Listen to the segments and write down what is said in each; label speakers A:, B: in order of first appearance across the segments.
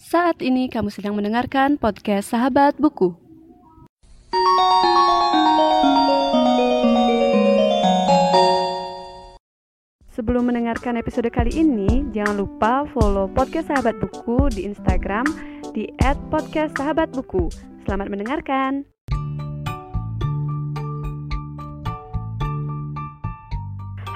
A: Saat ini kamu sedang mendengarkan podcast Sahabat Buku. Sebelum mendengarkan episode kali ini, jangan lupa follow podcast Sahabat Buku di Instagram di @podcastsahabatbuku. Selamat mendengarkan.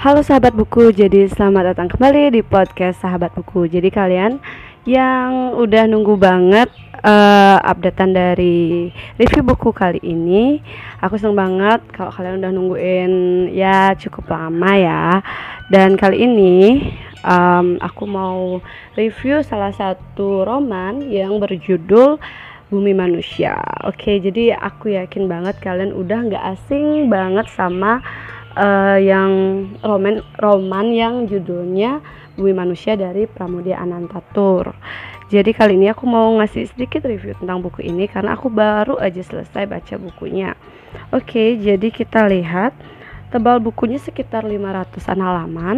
A: Halo sahabat buku, jadi selamat datang kembali di podcast Sahabat Buku. Jadi kalian yang udah nunggu banget uh, updatean dari review buku kali ini. Aku seneng banget kalau kalian udah nungguin ya cukup lama ya. Dan kali ini um, aku mau review salah satu roman yang berjudul Bumi Manusia. Oke, jadi aku yakin banget kalian udah nggak asing banget sama uh, yang roman roman yang judulnya Bumi Manusia dari Pramudia Anantatur. Jadi kali ini aku mau ngasih sedikit review tentang buku ini karena aku baru aja selesai baca bukunya. Oke, jadi kita lihat tebal bukunya sekitar 500-an halaman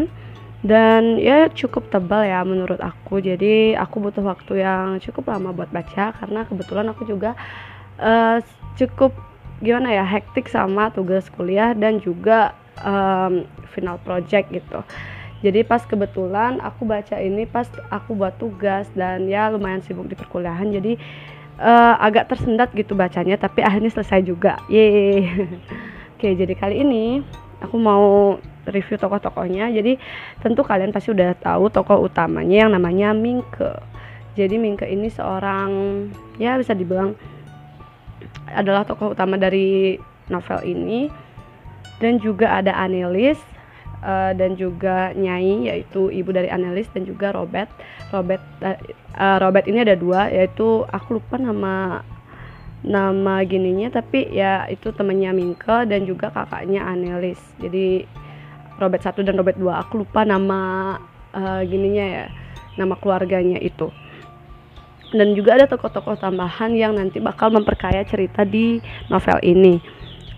A: dan ya cukup tebal ya menurut aku. Jadi aku butuh waktu yang cukup lama buat baca karena kebetulan aku juga uh, cukup gimana ya hektik sama tugas kuliah dan juga um, final project gitu jadi pas kebetulan aku baca ini pas aku buat tugas dan ya lumayan sibuk di perkuliahan jadi uh, agak tersendat gitu bacanya tapi akhirnya selesai juga. Ye oke jadi kali ini aku mau review tokoh-tokohnya. Jadi tentu kalian pasti udah tahu tokoh utamanya yang namanya Mingke. Jadi Mingke ini seorang ya bisa dibilang adalah tokoh utama dari novel ini. Dan juga ada Anelis uh, dan juga Nyai yaitu ibu dari Annelies dan juga Robert. Robert uh, Robert ini ada dua yaitu aku lupa nama nama gininya tapi ya itu temannya Minke dan juga kakaknya Annelies. Jadi Robert satu dan Robert dua aku lupa nama uh, gininya ya nama keluarganya itu dan juga ada tokoh-tokoh tambahan yang nanti bakal memperkaya cerita di novel ini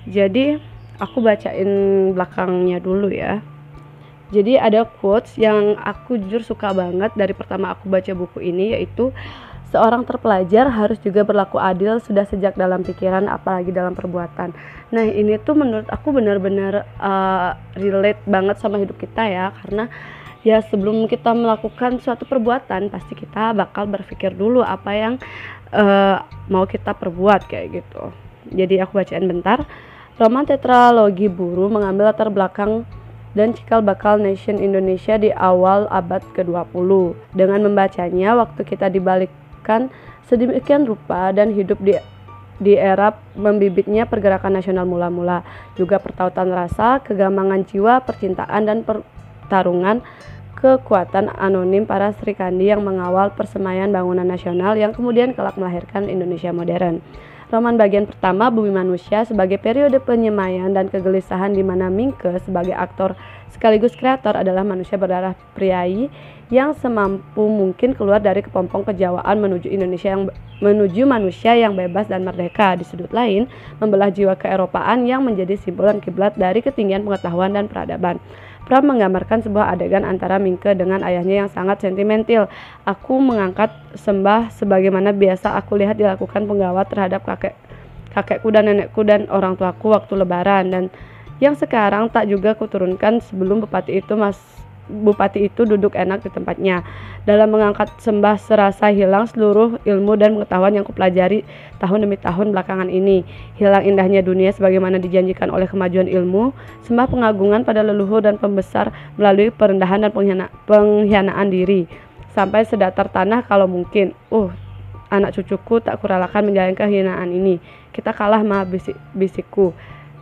A: jadi aku bacain belakangnya dulu ya jadi ada quotes yang aku jujur suka banget dari pertama aku baca buku ini yaitu seorang terpelajar harus juga berlaku adil sudah sejak dalam pikiran apalagi dalam perbuatan. Nah, ini tuh menurut aku benar-benar uh, relate banget sama hidup kita ya karena ya sebelum kita melakukan suatu perbuatan pasti kita bakal berpikir dulu apa yang uh, mau kita perbuat kayak gitu. Jadi aku bacain bentar. Roman tetralogi buru mengambil latar belakang dan cikal bakal nation Indonesia di awal abad ke-20. Dengan membacanya, waktu kita dibalikkan sedemikian rupa dan hidup di di era membibitnya pergerakan nasional mula-mula, juga pertautan rasa, kegamangan jiwa, percintaan dan pertarungan kekuatan anonim para Sri Kandi yang mengawal persemaian bangunan nasional yang kemudian kelak melahirkan Indonesia modern. Roman bagian pertama Bumi Manusia sebagai periode penyemaian dan kegelisahan di mana Mingke sebagai aktor sekaligus kreator adalah manusia berdarah priai yang semampu mungkin keluar dari kepompong kejawaan menuju Indonesia yang menuju manusia yang bebas dan merdeka. Di sudut lain, membelah jiwa keeropaan yang menjadi simbol kiblat dari ketinggian pengetahuan dan peradaban. Pram menggambarkan sebuah adegan antara Mingke dengan ayahnya yang sangat sentimental. Aku mengangkat sembah sebagaimana biasa aku lihat dilakukan penggawa terhadap kakek kakekku dan nenekku dan orang tuaku waktu lebaran dan yang sekarang tak juga kuturunkan sebelum bupati itu mas bupati itu duduk enak di tempatnya. Dalam mengangkat sembah serasa hilang seluruh ilmu dan pengetahuan yang kupelajari tahun demi tahun belakangan ini. Hilang indahnya dunia sebagaimana dijanjikan oleh kemajuan ilmu, sembah pengagungan pada leluhur dan pembesar melalui perendahan dan pengkhiana pengkhianaan diri. Sampai sedatar tanah kalau mungkin. Uh, anak cucuku tak kuralakan menjalani kehinaan ini. Kita kalah mah bisik bisikku.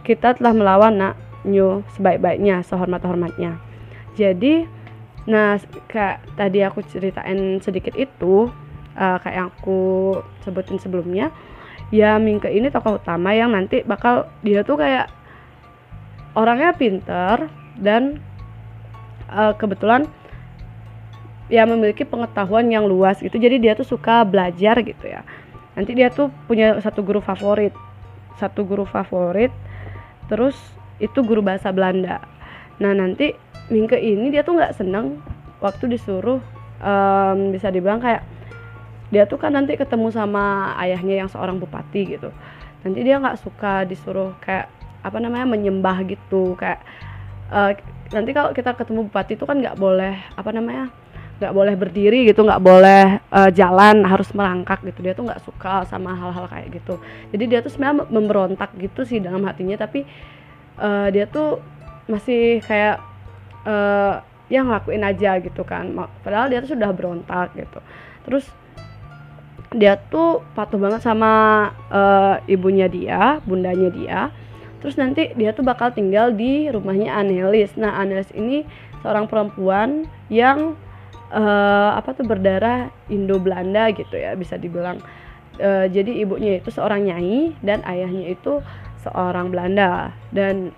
A: Kita telah melawan nak nyu sebaik-baiknya, sehormat-hormatnya jadi nah kayak tadi aku ceritain sedikit itu uh, kayak yang aku sebutin sebelumnya ya Mingke ini tokoh utama yang nanti bakal dia tuh kayak orangnya pinter dan uh, kebetulan ya memiliki pengetahuan yang luas gitu. Jadi dia tuh suka belajar gitu ya. Nanti dia tuh punya satu guru favorit satu guru favorit terus itu guru bahasa Belanda. Nah nanti Mingke ini dia tuh nggak seneng. Waktu disuruh um, bisa dibilang kayak dia tuh kan nanti ketemu sama ayahnya yang seorang bupati gitu. Nanti dia nggak suka disuruh kayak apa namanya menyembah gitu. Kayak uh, nanti kalau kita ketemu bupati itu kan nggak boleh apa namanya nggak boleh berdiri gitu nggak boleh uh, jalan harus merangkak gitu. Dia tuh nggak suka sama hal-hal kayak gitu. Jadi dia tuh sebenarnya memberontak gitu sih dalam hatinya. Tapi uh, dia tuh masih kayak uh, ya ngelakuin aja gitu kan. Padahal dia tuh sudah berontak gitu. Terus dia tuh patuh banget sama uh, ibunya dia bundanya dia. Terus nanti dia tuh bakal tinggal di rumahnya Anelis. Nah Anelis ini seorang perempuan yang uh, apa tuh berdarah Indo Belanda gitu ya bisa dibilang. Uh, jadi ibunya itu seorang nyai dan ayahnya itu seorang Belanda. Dan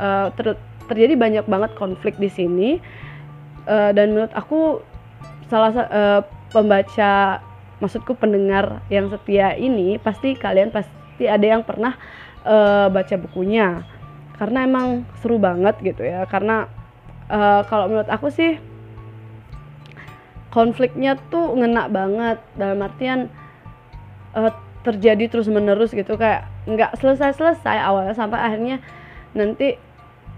A: uh, ter terjadi banyak banget konflik di sini. Uh, dan menurut aku salah uh, pembaca maksudku pendengar yang setia ini pasti kalian pasti ada yang pernah uh, baca bukunya. Karena emang seru banget gitu ya. Karena uh, kalau menurut aku sih konfliknya tuh ngena banget. Dalam artian uh, terjadi terus menerus gitu. Kayak nggak selesai selesai awalnya sampai akhirnya nanti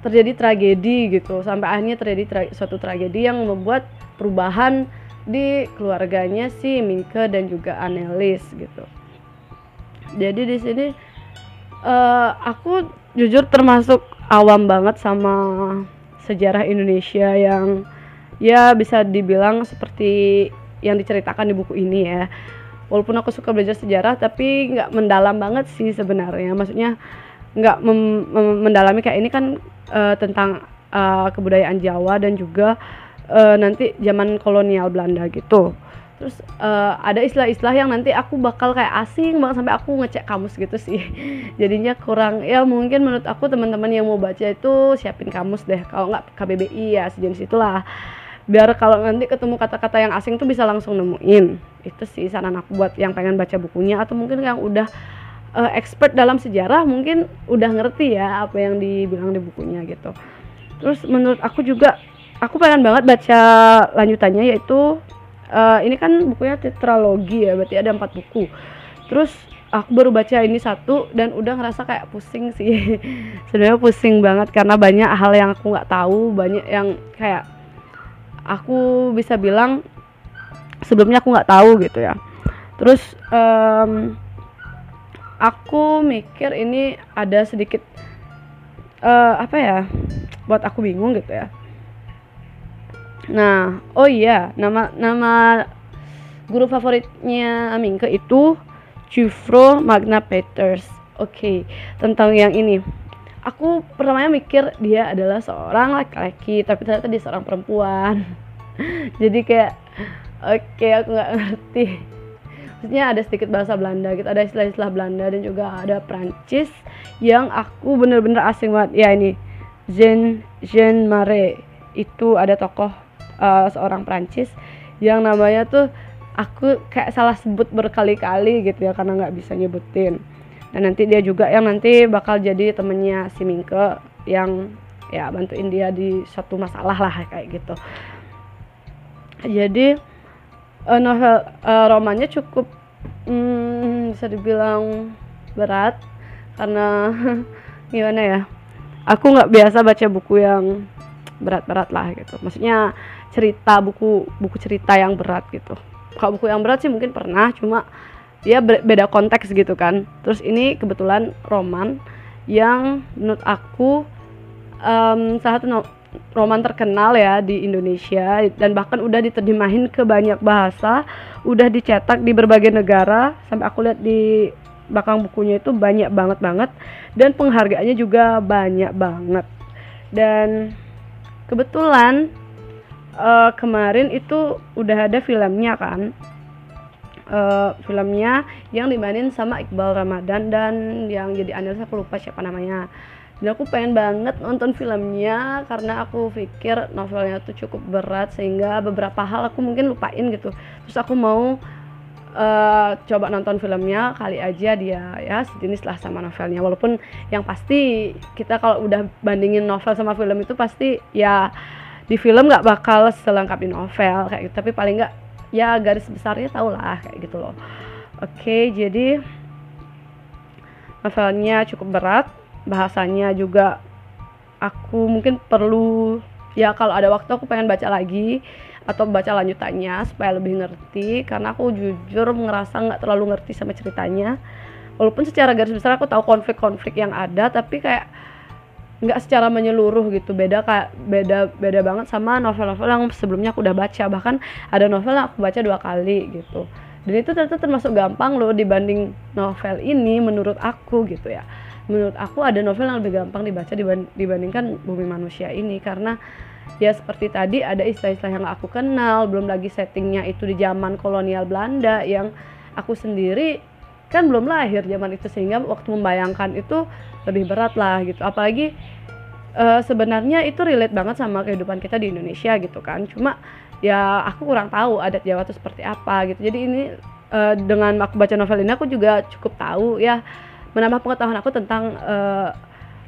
A: terjadi tragedi gitu. Sampai akhirnya terjadi tra suatu tragedi yang membuat perubahan di keluarganya si Minke dan juga Anelis gitu. Jadi di sini uh, aku jujur termasuk awam banget sama sejarah Indonesia yang ya bisa dibilang seperti yang diceritakan di buku ini ya. Walaupun aku suka belajar sejarah tapi nggak mendalam banget sih sebenarnya. Maksudnya nggak mendalami kayak ini kan uh, tentang uh, kebudayaan Jawa dan juga uh, nanti zaman kolonial Belanda gitu. Terus uh, ada istilah-istilah yang nanti aku bakal kayak asing banget sampai aku ngecek kamus gitu sih. Jadinya kurang ya mungkin menurut aku teman-teman yang mau baca itu siapin kamus deh. Kalau nggak KBBI ya sejenis itulah. Biar kalau nanti ketemu kata-kata yang asing tuh bisa langsung nemuin. Itu sih saran aku buat yang pengen baca bukunya atau mungkin yang udah uh, expert dalam sejarah mungkin udah ngerti ya apa yang dibilang di bukunya gitu. Terus menurut aku juga aku pengen banget baca lanjutannya yaitu uh, ini kan bukunya tetralogi ya berarti ada empat buku. Terus aku baru baca ini satu dan udah ngerasa kayak pusing sih. Sebenarnya pusing banget karena banyak hal yang aku nggak tahu banyak yang kayak aku bisa bilang sebelumnya aku nggak tahu gitu ya. Terus um, aku mikir ini ada sedikit uh, apa ya buat aku bingung gitu ya. Nah oh iya nama nama guru favoritnya Amingke itu Jufro Magna Peters. Oke okay, tentang yang ini. Aku pertamanya mikir dia adalah seorang laki-laki tapi ternyata dia seorang perempuan. Jadi kayak oke okay, aku nggak ngerti maksudnya ada sedikit bahasa Belanda gitu ada istilah-istilah Belanda dan juga ada Prancis yang aku bener-bener asing banget. Ya ini. Jean Jean Mare itu ada tokoh uh, seorang Prancis yang namanya tuh aku kayak salah sebut berkali-kali gitu ya karena nggak bisa nyebutin. Dan nanti dia juga yang nanti bakal jadi temennya si Mingke yang ya bantuin dia di suatu masalah lah kayak gitu. Jadi uh, novel uh, romannya cukup hmm, bisa dibilang berat karena gimana ya aku nggak biasa baca buku yang berat-berat lah gitu. Maksudnya cerita buku buku cerita yang berat gitu. Kalau buku yang berat sih mungkin pernah cuma ya beda konteks gitu kan. Terus ini kebetulan roman yang menurut aku um, salah satu roman terkenal ya di Indonesia dan bahkan udah diterjemahin ke banyak bahasa udah dicetak di berbagai negara sampai aku lihat di belakang bukunya itu banyak banget banget dan penghargaannya juga banyak banget. Dan kebetulan uh, kemarin itu udah ada filmnya kan? Uh, filmnya yang dimainin sama Iqbal Ramadan dan yang jadi analis aku lupa siapa namanya dan aku pengen banget nonton filmnya karena aku pikir novelnya tuh cukup berat sehingga beberapa hal aku mungkin lupain gitu. Terus aku mau uh, coba nonton filmnya kali aja dia ya sejenis lah sama novelnya. Walaupun yang pasti kita kalau udah bandingin novel sama film itu pasti ya di film nggak bakal selengkap di novel kayak gitu. Tapi paling nggak ya garis besarnya tau lah kayak gitu loh. Oke jadi novelnya cukup berat bahasanya juga aku mungkin perlu ya kalau ada waktu aku pengen baca lagi atau baca lanjutannya supaya lebih ngerti karena aku jujur ngerasa nggak terlalu ngerti sama ceritanya. Walaupun secara garis besar aku tahu konflik-konflik yang ada tapi kayak nggak secara menyeluruh gitu. Beda kayak beda beda banget sama novel-novel yang sebelumnya aku udah baca. Bahkan ada novel yang aku baca dua kali gitu. Dan itu ternyata termasuk gampang loh dibanding novel ini menurut aku gitu ya menurut aku ada novel yang lebih gampang dibaca dibandingkan Bumi Manusia ini. Karena ya seperti tadi ada istilah-istilah yang aku kenal belum lagi settingnya itu di zaman kolonial Belanda yang aku sendiri kan belum lahir zaman itu sehingga waktu membayangkan itu lebih berat lah gitu. Apalagi uh, sebenarnya itu relate banget sama kehidupan kita di Indonesia gitu kan. Cuma ya aku kurang tahu adat Jawa itu seperti apa gitu. Jadi ini uh, dengan aku baca novel ini aku juga cukup tahu ya menambah pengetahuan aku tentang uh,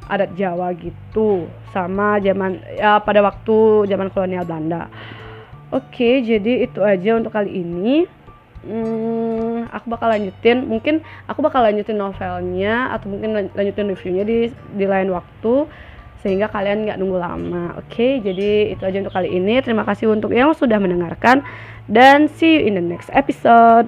A: adat Jawa gitu sama zaman ya pada waktu zaman kolonial Belanda. Oke, jadi itu aja untuk kali ini. Hmm, aku bakal lanjutin, mungkin aku bakal lanjutin novelnya atau mungkin lanjutin reviewnya di di lain waktu sehingga kalian nggak nunggu lama. Oke, jadi itu aja untuk kali ini. Terima kasih untuk yang sudah mendengarkan dan see you in the next episode.